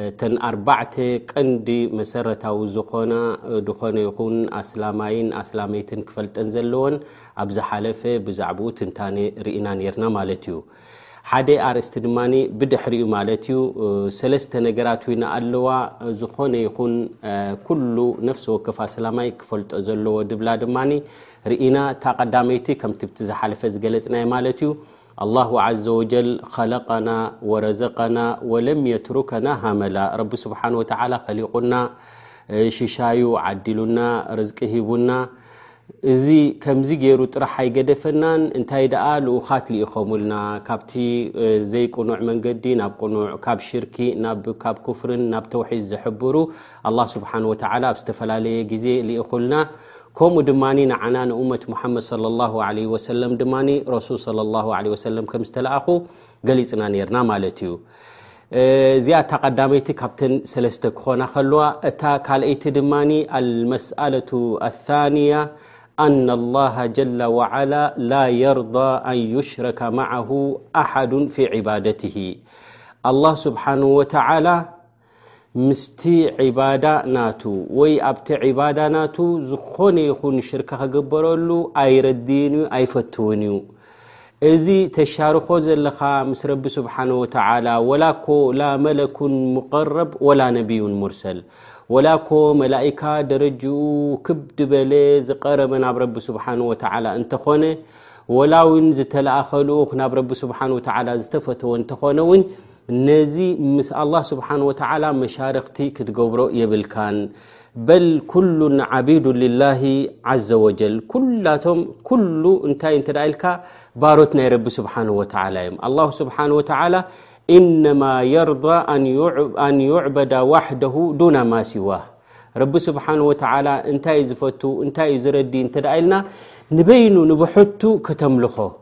እተን ኣርባዕተ ቀንዲ መሰረታዊ ዝኾና ድኾነ ይኹን ኣስላማይን ኣስላመይትን ክፈልጠን ዘለወን ኣብ ዝሓለፈ ብዛዕባኡ ትንታነ ርኢና ነርና ማለት እዩ ሓደ ኣርእስቲ ድማ ብድሕሪኡ ማለት እዩ ሰለስተ ነገራት ውን ኣለዋ ዝኾነ ይኹን ኩሉ ነፍሲ ወከፍ ኣስላማይ ክፈልጦ ዘለዎ ድብላ ድማ ርኢና እታ ቀዳመይቲ ከምቲ ብቲ ዝሓለፈ ዝገለፅናዮ ማለት እዩ ኣላሁ ዓዘ ወጀል ኸለቀና ወረዘቀና ወለም የትሩከና ሃመላ ረቢ ስብሓን ወተዓላ ኸሊቑና ሽሻዩ ዓዲሉና ርዝቂ ሂቡና እዚ ከምዚ ገይሩ ጥራሕ ኣይገደፈናን እንታይ ደኣ ልኡኻት ልኢኸሙልና ካብቲ ዘይቅኑዕ መንገዲ ናብ ቅኑዕ ካብ ሽርኪ ካብ ኩፍርን ናብ ተውሒድ ዘሕብሩ ኣላ ስብሓን ወተዓላ ኣብ ዝተፈላለየ ግዜ ልኢኹልና ከምኡ ድማ ንዓና ንእመት ሙሓመድ ለ ላ ለ ወሰለም ድማ ረሱል ለ ላ ለ ወሰለም ከም ዝተለኣኹ ገሊፅና ነርና ማለት እዩ እዚኣ እታ ቀዳመይቲ ካብተን ሰለስተ ክኾና ከለዋ እታ ካልኣይቲ ድማ ኣልመስኣለቱ ኣታንያ ኣና ላሃ ጀላ ወዓላ ላ የርዳ ኣን ዩሽረከ ማዓሁ ኣሓዱን ፊ ዕባደትሂ ኣላ ስብሓን ወተዓላ ምስቲ ዒባዳ ናቱ ወይ ኣብቲ ዒባዳ ናቱ ዝኾነ ይኹን ሽርካ ክግበረሉ ኣይረድእን እዩ ኣይፈትውን እዩ እዚ ተሻርኾ ዘለኻ ምስ ረቢ ስብሓን ወተላ ወላ ኮ ላ መለኩን ሙቀረብ ወላ ነብዩን ሙርሰል ወላ ኮ መላእካ ደረጅኡ ክብዲ በለ ዝቀረበ ናብ ረቢ ስብሓን ወተላ እንተኾነ ወላ ውን ዝተለኣኸልኡኽ ናብ ረቢ ስብሓን ወተላ ዝተፈተወ እንተኾነ ውን ነዚ ምስ ኣላህ ስብሓን ወተዓላ መሻርኽቲ ክትገብሮ የብልካን በል ኩሉን ዓቢዱ ልላሂ ዓዘ ወጀል ኩላቶም ኩሉ እንታይ እንተ ኢልካ ባሮት ናይ ረቢ ስብሓን ወተዓላ እዮም ኣላ ስብሓን ወተዓላ እነማ የርض ኣን ዩዕበዳ ዋሕደሁ ዱና ማሲዋ ረቢ ስብሓን ወተዓላ እንታይ ዝፈቱ እንታይ እዩ ዝረዲ እንተ ኢልና ንበይኑ ንብሐቱ ከተምልኾ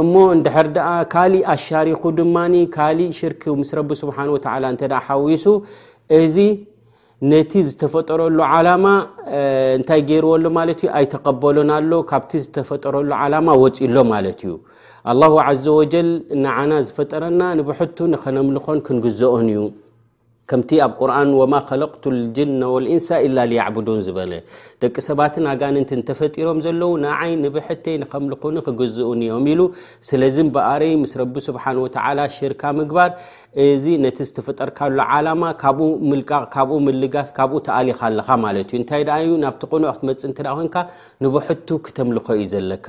እሞ እንድሕር ደኣ ካሊእ ኣሻሪኩ ድማ ካሊእ ሽርክ ምስ ረቢ ስብሓን ወተዓላ እንተ ሓዊሱ እዚ ነቲ ዝተፈጠረሉ ዓላማ እንታይ ገይርዎ ኣሎ ማለት እዩ ኣይተቀበሎን ኣሎ ካብቲ ዝተፈጠረሉ ዓላማ ወፅሎ ማለት እዩ ኣላሁ ዘ ወጀል ንዓና ዝፈጠረና ንብሕቱ ንኸነምልኾን ክንግዘኦን እዩ ከምቲ ኣብ ቁርን ወማ ከለቅቱ ልጅነ ወልእንሳ ኢላ ልያዕቡዱን ዝበለ ደቂ ሰባትን ኣጋንንትን ተፈጢሮም ዘለዉ ንዓይ ንብሕተይ ንከምልኹኒ ክግዝኡን እዮም ኢሉ ስለዚ በኣረይ ምስ ረቢ ስብሓን ወተዓላ ሽርካ ምግባር እዚ ነቲ ዝተፈጠርካሉ ዓላማ ካብኡ ምልቃቕ ካብኡ ምልጋስ ካብኡ ተኣሊኻ ኣለኻ ማለት እዩ እንታይ ደኣ እዩ ናብቲ ቁኑዕ ክትመፅእ እንተ ኮንካ ንብሕቱ ክተምልኾ እዩ ዘለካ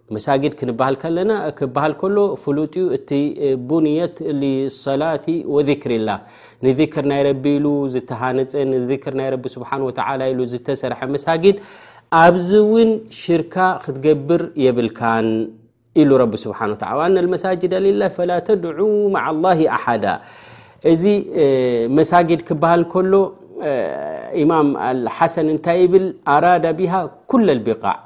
መሳጊድ ክንበሃል ከለና ክበሃል ከሎ ፍሉጥ ዩ እቲ ቡንየት ሊሰላት ወክሪ ላ ንክር ናይ ረቢ ኢሉ ዝተሃነፀ ንክር ናይ ረቢ ስብሓን ወተላ ኢሉ ዝተሰርሐ መሳጊድ ኣብዚ እውን ሽርካ ክትገብር የብልካን ኢሉ ረቢ ስብሓን ወላ ዋነ መሳጅድ ሊላ ፈላ ተድዑ ማዓ ላ ኣሓዳ እዚ መሳጊድ ክበሃል ከሎ ኢማም ሓሰን እንታይ ይብል ኣራዳ ብሃ ኩለልቢቃዕ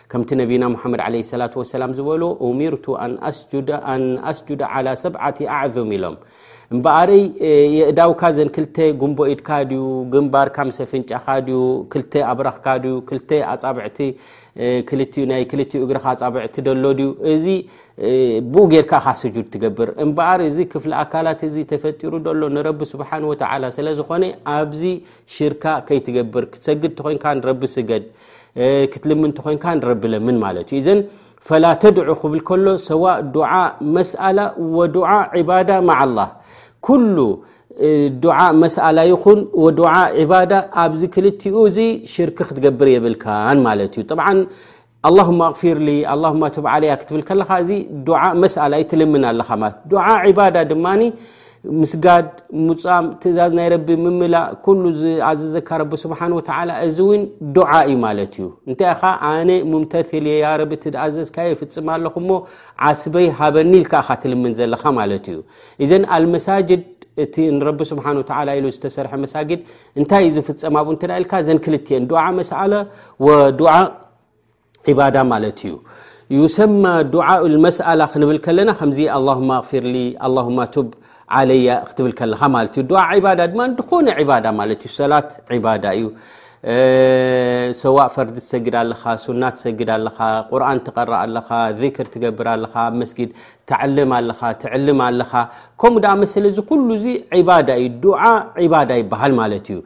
ከምቲ ነቢና ሙሓመድ ዓለይሂ ሰላቱ ወሰላም ዝበሉ ኡሚርቱ ኣን ኣስጁደ ዓላ ሰብዓቲ ኣዕዙም ኢሎም እምበኣረይ የእዳውካ ዘን ክልተ ጉንቦ ኢድካ ድዩ ግንባርካ ምስ ኣፍንጫኻ ድዩ ክልተ ኣብረኽካ ድዩ ክልተ ኣጻብዕቲ ክልቲኡ ናይ ክልቲኡ እግርኻ ኣጻብዕቲ ደሎ ድዩ እዚ ብኡ ጌርካ ኻ ስጁድ ትገብር እምበኣር እዚ ክፍሊ ኣካላት እዚ ተፈጢሩ ደሎ ንረቢ ስብሓን ወተዓላ ስለ ዝኾነ ኣብዚ ሽርካ ከይትገብር ክትሰግድ ተኮይንካ ንረቢ ስገድ ክትልምን ተኮንካ ንረቢ ለምን ማለት እዩ ዘን ፈላ ተድዑ ክብል ከሎ ሰዋ ዱዓ መስኣላ ወዱዓ ዕባዳ ማዓ ላ ኩሉ ዱዓ መስኣላ ይኹን ወዱዓ ዕባዳ ኣብዚ ክልትኡ እዚ ሽርክ ክትገብር የብልካን ማለት እዩ ጠብዓ ኣላሁማ ኣቕፊርሊ ኣላሁማ ቱብ ዓለያ ክትብል ከለካ እዚ ዱዓ መስኣላ ዩ ትልምን ኣለካ ማለት ዱዓ ዕባዳ ድማ ምስጋድ ሙፃም ትእዛዝ ናይ ረቢ ምምላእ ኩሉ ዝኣዘዘካ ረቢ ስብሓን ወተዓላ እዚ እውን ዱዓ እዩ ማለት እዩ እንታይ ኢኻ ኣነ ሙምተል እየ ያ ረቢ ትድኣዘዝካዮ ይፍፅም ኣለኹ እሞ ዓስበይ ሃበኒ ኢልካ እኻ ትልምን ዘለኻ ማለት እዩ እዘን ኣልመሳጅድ እቲ ንረቢ ስብሓን ወተዓላ ኢሉ ዝተሰርሐ መሳጊድ እንታይ እዩ ዝፍፀም ኣብኡ እንተ ኢልካ እዘን ክልትኤን ዱዓ መስኣለ ወዱዓ ዒባዳ ማለት እዩ ዩሰማ ዱዓ መስኣላ ክንብል ከለና ከምዚ ኣላሁማ ኣቕፊርሊ ኣላሁማ ቱብ ዓለያ ክትብል ከለኻ ማለት እዩ ዱዓ ዒባዳ ድማ ድኾነ ዒባዳ ማለት እዩ ሰላት ዒባዳ እዩ ሰዋእ ፈርዲ ትሰግድ ኣለኻ ሱና ትሰግድ ኣለኻ ቁርን ትቐረእ ኣለኻ ዚክር ትገብር ኣለኻ ኣብ መስጊድ ተዕልም ኣለኻ ትዕልም ኣለኻ ከምኡ ደኣ መሰለ እዚ ኩሉ እዚ ዒባዳ እዩ ዱዓ ዒባዳ ይበሃል ማለት እዩ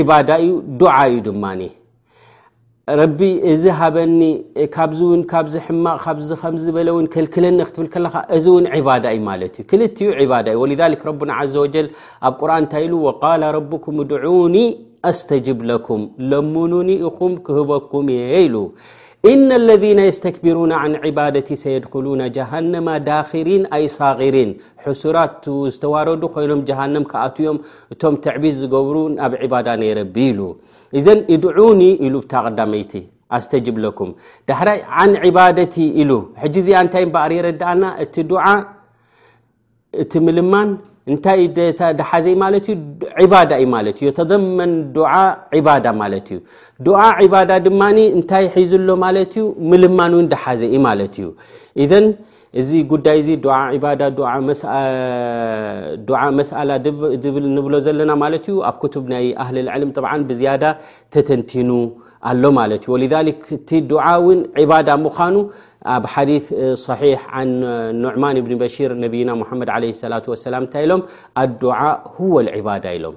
ዒባዳ እዩ ዱዓ እዩ ድማ ረቢ እዚ ሃበኒ ካብዚ ውን ካብዚ ሕማቕ ካብዚ ከምዚ በለ ውን ከልክለኒ ክትብል ከለኻ እዚ እውን ዒባዳ እዩ ማለት እዩ ክልትኡ ዒባዳ እዩ ወልሊ ረቡና ዘ ወጀል ኣብ ቁርን እንታይ ኢሉ ወቃል ረብኩም ድዑኒ ኣስተጅብ ለኩም ለሙኑኒ ኢኹም ክህበኩም እየ ኢሉ እነ ለذነ የስተክብሩና ን ዕባደቲ ሰየድክሉና ጀሃነማ ዳኪሪን ኣይሳغሪን ሕሱራት ዝተዋረዱ ኮይኖም ጀሃንም ክኣትዮም እቶም ትዕቢት ዝገብሩ ናብ ዕባዳ ናይ ረቢ ኢሉ እዘን እድዑኒ ኢሉ ብታ ቀዳመይቲ ኣስተጅብ ለኩም ዳሕራይ ዓን ዕባደቲ ኢሉ ሕጂ እዚኣ እንታይ እምበኣር የረድኣና እቲ ዱዓ እቲ ምልማን እንታይ ዳሓዘይ ማለት እዩ ዕባዳ እዩ ማለት እዩ ተዘመን ዱዓ ዕባዳ ማለት እዩ ዱዓ ዕባዳ ድማ እንታይ ሒዙ ኣሎ ማለት እዩ ምልማን እውን ዳሓዘ ዩ ማለት እዩ እዘን እዚ ጉዳይ እዚ ዱዓ ዒባዳ ዱዓ መስኣላ ዝብል ንብሎ ዘለና ማለት እዩ ኣብ ክቱብ ናይ ኣህሊ ልዕልም ጥብዓ ብዝያዳ ተተንቲኑ ኣሎ ማለት እዩ ወልሊክ እቲ ዱዓ እውን ዒባዳ ምዃኑ ኣብ ሓዲ صሒሕ ን ኑዕማን እብኒ በሽር ነብይና ሙሓመድ ለ ላة ወሰላም እንታይ ኢሎም ኣዱዓ ሁወ ዒባዳ ኢሎም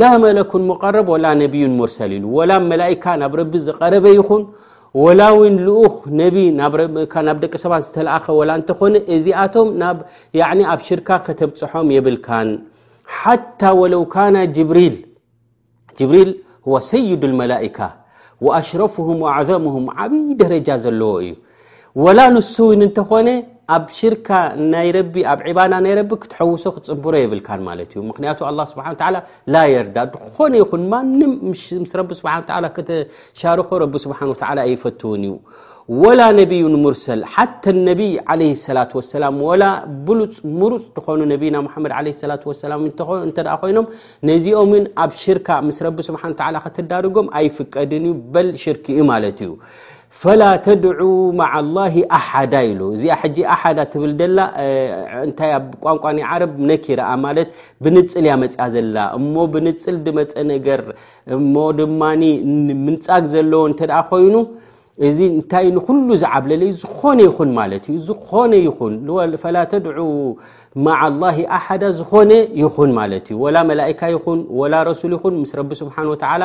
ላ መለኩን ሙቀረብ ወላ ነብዩን ሙርሰል ኢሉ ወላ መላካ ናብ ረቢ ዝቀረበ ይኹን ወላ ውን ልኡኽ ነቢ ናብ ደቂ ሰባት ዝተለኣኸ ወላ እንተኾነ እዚኣቶም ኣብ ሽርካ ከተብፅሖም የብልካን ሓታ ወለው ካና ጅብሪል ጅብሪል ወሰይዱ መላካ ወኣሽረፍም ኣዘም ዓብይ ደረጃ ዘለዎ እዩ ወላ ንሱ ውን እንተኾነ ኣብ ሽርካ ናይ ረቢ ኣብ ዕባዳ ናይ ረቢ ክትሐውሶ ክትፅንብሮ የብልካን ማለት እዩ ምክንያቱ ኣላ ስብሓ ላ ላ የርዳ ድኾነ ይኹን ማንም ምስ ረቢ ስብሓ ላ ከተሻርኾ ረቢ ስብሓን ወተላ ኣይፈትውን እዩ ወላ ነቢዩ ንሙርሰል ሓተ ነቢይ ዓለ ሰላት ወሰላም ወላ ብሉፅ ምሩፅ ዝኾኑ ነቢና ሙሓመድ ለ ሰላት ወሰላም እንተ ኮይኖም ነዚኦምን ኣብ ሽርካ ምስ ረቢ ስብሓን ላ ከተዳርጎም ኣይፍቀድን እዩ በል ሽርክ እዩ ማለት እዩ ፈላ ተድዑ ማዓ ላሂ ኣሓዳ ኢሉ እዚኣ ሕጂ ኣሓዳ ትብል ደላ እንታይ ኣብ ቋንቋ ናይ ዓረብ ነኪረኣ ማለት ብንፅል እያ መፅኣ ዘላ እሞ ብንፅል ድመፀ ነገር እሞ ድማ ምንፃግ ዘለዎ እንተ ኮይኑ እዚ እንታይ ንኩሉ ዝዓብለለ ዝኾነ ይኹን ማለት እዩ ዝኾነ ይኹን ፈላ ተድዑ ማዓ ላሂ ኣሓዳ ዝኾነ ይኹን ማለት እዩ ወላ መላእካ ይኹን ወላ ረሱል ይኹን ምስ ረቢ ስብሓን ወተዓላ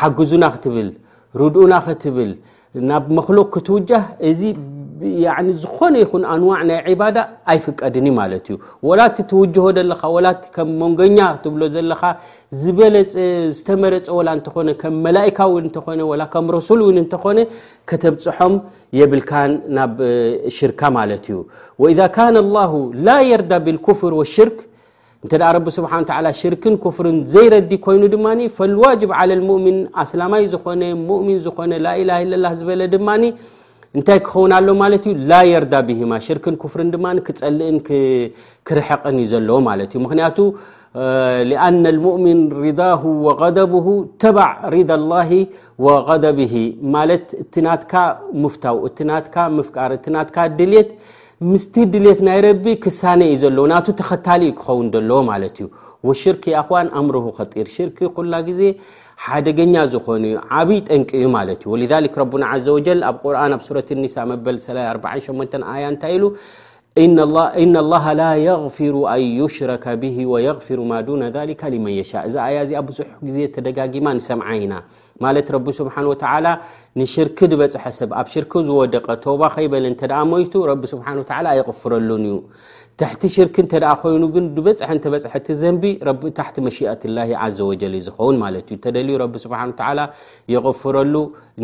ሓግዙና ክትብል ርድኡና ክትብል ናብ መክሉቅ ክትውጃህ እዚ ዝኾነ ይኹን ኣንዋዕ ናይ ዕባዳ ኣይፍቀድን ዩ ማለት እዩ ወላ እቲ ትውጅሆ ዘለኻ ወላ እቲ ከም መንገኛ ትብሎ ዘለኻ ዝበለፀ ዝተመረፀ ወላ እንተኾነ ከም መላእካ እውን እንተኾነ ወላ ከም ረሱል እውን እንተኾነ ከተብፅሖም የብልካን ናብ ሽርካ ማለት እዩ ወኢዛ ካነ ላሁ ላ የርዳ ብልኩፍር ወሽርክ እንተ ረቢ ስብሓ ሽርክን ኩፍርን ዘይረዲ ኮይኑ ድማ ፈልዋጅብ ዓለ ሙእሚን ኣስላማይ ዝኾነ ሙእሚን ዝኾነ ላላ ለላ ዝበለ ድማ እንታይ ክኸውን ኣሎ ማለት እዩ ላ የርዳ ብሂማ ሽርክን ኩፍርን ድማ ክፀልእን ክርሕቕን እዩ ዘለዎ ማለት እዩ ምክንያቱ ኣነ ሙእሚን ሪዳ ወደብ ተባዕ ሪዳ ላ ወደብሂ ማለት እቲ ናትካ ምፍታው እቲ ናትካ ምፍቃር እቲ ናትካ ድልት ምስቲ ድሌት ናይ ረቢ ክሳነ እዩ ዘለዎ ናቱ ተኸታሊ እዩ ክኸውን ዘለዎ ማለት እዩ ወሽርክ ይኣኽዋን ኣምርሁ ከጢር ሽርክ ኩላ ግዜ ሓደገኛ ዝኾኑ እዩ ዓብይ ጠንቂ እዩ ማለት እዩ ወልክ ረቡና ዓዘ ወጀል ኣብ ቁርን ኣብ ሱረት ኒሳ መበል 48 ኣያ እንታይ ኢሉ እና ላሃ ላ የغፊሩ ኣን ዩሽረከ ብሂ ወየغፊሩ ማ ዱነ ሊካ ሊመን የሻእ እዛ ኣያ እዚኣ ብዙሕ ግዜ ተደጋጊማ ንሰምዓ ኢና ማለት ረቢ ስብሓን ወተላ ንሽርክ ዝበፅሐ ሰብ ኣብ ሽርክ ዝወደቀ ቶባ ከይበለ እተ ሞይቱ ረቢ ስብሓን ወተ ኣይቕፍረሉን እዩ ትሕቲ ሽርክ እተ ኮይኑ ግን ዝበፅሐ እተበፅሐ እቲ ዘንቢ ታሕቲ መሽኣት ላ ዘ ወጀል እዩ ዝኸውን ማለት እዩ እተደልዩ ረቢ ስብሓ ላ ይቕፍረሉ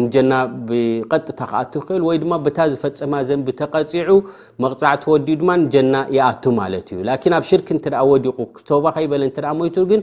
ንጀና ብቀጥታ ክኣቱ ይክእል ወይ ድማ ብታ ዝፈፀማ ዘንቢ ተቀፂዑ መቕፃዕ ተወዲኡ ድማ ንጀና ይኣቱ ማለት እዩ ላን ኣብ ሽርክ እተ ወዲቁ ቶባ ከይበለ እተ ሞይቱ ግን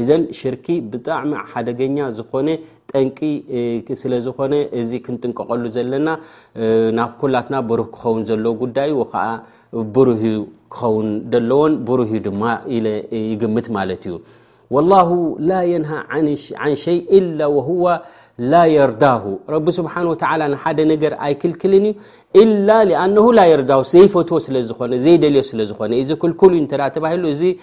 ኢዘን ሽርኪ ብጣዕሚ ሓደገኛ ዝኾነ ጠንቂ ስለ ዝኾነ እዚ ክንጥንቀቐሉ ዘለና ናብ ኩላትና ብሩህ ክኸውን ዘለዎ ጉዳይ እዩ ወከዓ ብሩህ እዩ ክኸውን ደለዎን ብሩህ እዩ ድማ ኢለ ይግምት ማለት እዩ ወላሁ ላ የንሃ ዓን ሸይ ኢላ ወህዋ ላ የርዳሁ ረቢ ስብሓን ወተላ ንሓደ ነገር ኣይክልክልን እዩ ኢላ ኣነሁ ላ የርዳሁ ዘይፈትዎ ስለ ዝኾነ ዘይደልዮ ስለ ዝኾነ እዚ ክልኩል እዩ እተ ተባሂሉ እዚ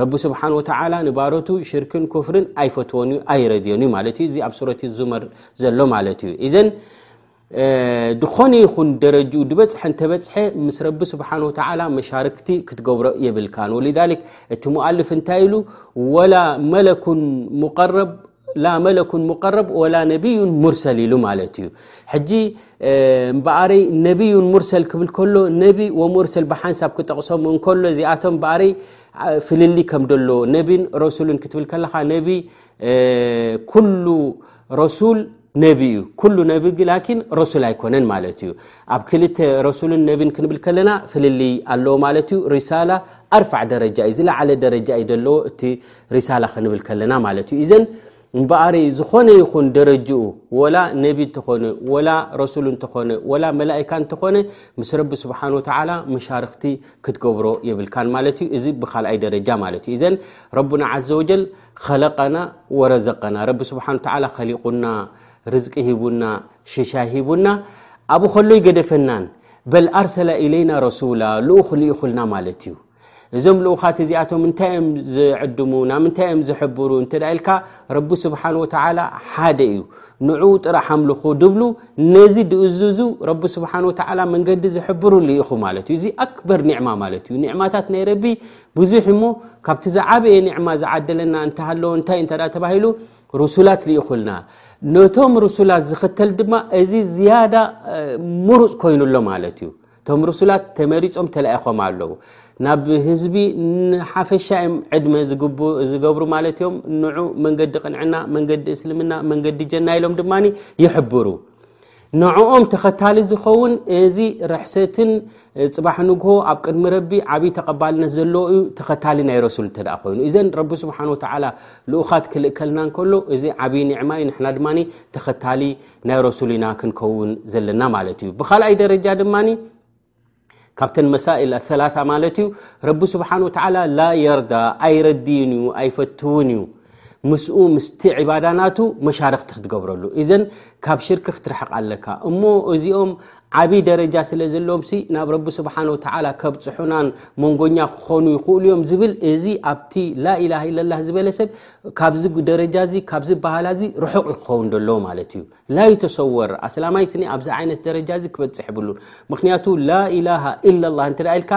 ረቢ ስብሓን ወተዓላ ንባሮቱ ሽርክን ኩፍርን ኣይፈትዎን እዩ ኣይረድዮን እዩ ማለት እዩ እዚ ኣብ ሱረት ዙመር ዘሎ ማለት እዩ እዘን ዝኾነ ይኹን ደረጅኡ ድበፅሐ እንተበፅሐ ምስ ረቢ ስብሓን ወተዓላ መሻርክቲ ክትገብሮ የብልካን ወልሊክ እቲ ሞኣልፍ እንታይ ኢሉ ወላ መለኩን ሙቀረብ ላ መለኩን ሙቀረብ ወላ ነብዩን ሙርሰል ኢሉ ማለት እዩ ሕጂ በኣረይ ነብዩን ሙርሰል ክብል ከሎ ነቢ ወሙርሰል ብሓንሳብ ክጠቕሶም እንከሎ እዚኣቶም በኣረይ ፍልሊ ከም ደሎ ነቢን ረሱልን ክትብል ከለካ ነቢ ኩሉ ረሱል ነቢ እዩ ኩሉ ነቢ ላኪን ረሱል ኣይኮነን ማለት እዩ ኣብ ክልተ ረሱልን ነቢን ክንብል ከለና ፍልልይ ኣለዎ ማለት እዩ ሪሳላ ኣርፋዕ ደረጃ እዩ ዝለዓለ ደረጃ እዩ ዘለዎ እቲ ሪሳላ ክንብል ከለና ማለት እዩ እዘን እምበኣሪ ዝኾነ ይኹን ደረጅኡ ወላ ነቢ እንተኾነ ወላ ረሱል እንተኾነ ወላ መላእካ እንተኾነ ምስ ረቢ ስብሓን ወተዓላ መሻርክቲ ክትገብሮ የብልካን ማለት እዩ እዚ ብካልኣይ ደረጃ ማለት እዩ እዘን ረቡና ዘ ወጀል ከለቀና ወረዘቀና ረቢ ስብሓን ወተዓላ ከሊቁና ርዝቂ ሂቡና ሽሻይ ሂቡና ኣብኡ ከሎ ይገደፈናን በል ኣርሰላ ኢለይና ረሱላ ልኡክ ልኢኹልና ማለት እዩ እዞም ልኡኻት እዚኣቶም እንታይ እዮም ዝዕድሙ ናብ ምንታይ እዮም ዝሕብሩ እንተ ኢልካ ረቢ ስብሓን ወተዓላ ሓደ እዩ ንዑ ጥራሕ ኣምልኹ ድብሉ ነዚ ድእዝዙ ረቢ ስብሓን ወተዓላ መንገዲ ዝሕብርሉ ኢኹ ማለት እዩ እዚ ኣክበር ኒዕማ ማለት እዩ ኒዕማታት ናይ ረቢ ብዙሕ እሞ ካብቲ ዝዓበየ ኒዕማ ዝዓደለና እንተሃለዎ እንታይ እንተ ተባሂሉ ርሱላት ልኢኹልና ነቶም ርሱላት ዝኽተል ድማ እዚ ዝያዳ ምሩፅ ኮይኑሎ ማለት እዩ እቶም ርሱላት ተመሪፆም ተላኢኾም ኣለዉ ናብ ህዝቢ ንሓፈሻ እዮም ዕድመ ዝገብሩ ማለት እዮም ንዑ መንገዲ ቅንዕና መንገዲ እስልምና መንገዲ ጀና ኢሎም ድማ ይሕብሩ ንዕኦም ተኸታሊ ዝኸውን እዚ ርሕሰትን ፅባሕ ንግሆ ኣብ ቅድሚ ረቢ ዓብይ ተቐባልነት ዘለዎ እዩ ተኸታሊ ናይ ረሱል እተ ኮይኑ እዘን ረቢ ስብሓን ወተዓላ ልኡኻት ክልእከልና ከሎ እዚ ዓብይ ኒዕማ እዩ ንሕና ድማ ተኸታሊ ናይ ረሱል ኢና ክንከውን ዘለና ማለት እዩ ብካልኣይ ደረጃ ድማ ካብተን መሳኢል ኣላታ ማለት እዩ ረቢ ስብሓን ወተላ ላ የርዳ ኣይረዲን እዩ ኣይፈትውን እዩ ምስኡ ምስቲ ዕባዳናቱ መሻርክቲ ክትገብረሉ እዘን ካብ ሽርክ ክትርሕቕ ኣለካ እሞ እዚኦም ዓብይ ደረጃ ስለ ዘለዎምሲ ናብ ረቢ ስብሓን ወተዓላ ከብፅሑናን መንጎኛ ክኾኑ ይኽእሉ እዮም ዝብል እዚ ኣብቲ ላኢላሃ ኢለላህ ዝበለ ሰብ ካብዚ ደረጃ እዚ ካብዚ በሃላ እዚ ርሑቕ እዩ ክኸውን ደሎ ማለት እዩ ላዩ ተሰወር ኣስላማይ ስኒ ኣብዚ ዓይነት ደረጃ እዚ ክበፅሕ ይብሉን ምክንያቱ ላኢላሃ ኢለላህ እንተ ኢልካ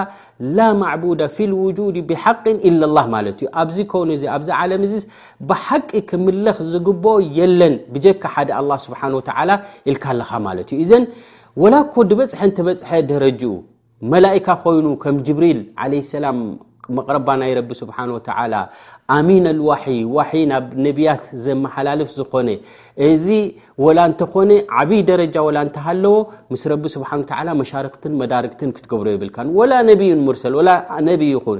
ላ ማዕቡዳ ፊልውጁድ ብሓቅን ኢለላህ ማለት እዩ ኣብዚ ከውኑ እዚ ኣብዚ ዓለም እዚ ብሓቂ ክምለኽ ዝግብኦ የለን ብጀካ ሓደ ኣላ ስብሓን ወተዓላ ኢልካ ኣለኻ ማለት እዩ እዘን ወላ እኮ ድበፅሐ እንተበፅሐ ደረጅኡ መላእካ ኮይኑ ከም ጅብሪል ዓለ ሰላም መቕረባ ናይ ረቢ ስብሓን ወተዓላ ኣሚን ኣልዋሕይ ዋሕይ ናብ ነቢያት ዘመሓላልፍ ዝኾነ እዚ ወላ እንተኾነ ዓብይ ደረጃ ወላ እንተሃለዎ ምስ ረቢ ስብሓን ወተዓላ መሻርክትን መዳርግትን ክትገብሮ የብልካን ወላ ነቢዩን ሙርሰል ወላ ነቢይ ይኹን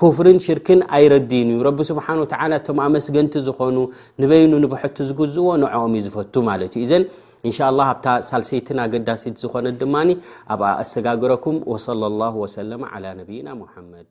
ኩፍርን ሽርክን ኣይረድን እዩ ረቢ ስብሓን ወተላ እቶም ኣመስገንቲ ዝኾኑ ንበይኑ ንብሐቱ ዝግዝእዎ ንዕኦም እዩ ዝፈቱ ማለት እዩ እዘን እንሻ ላ ኣብታ ሳልሰይትን ኣገዳሲት ዝኾነት ድማ ኣብ ኣሰጋግረኩም ወሰለ ላሁ ወሰለማ ዓላ ነብይና ሙሓመድ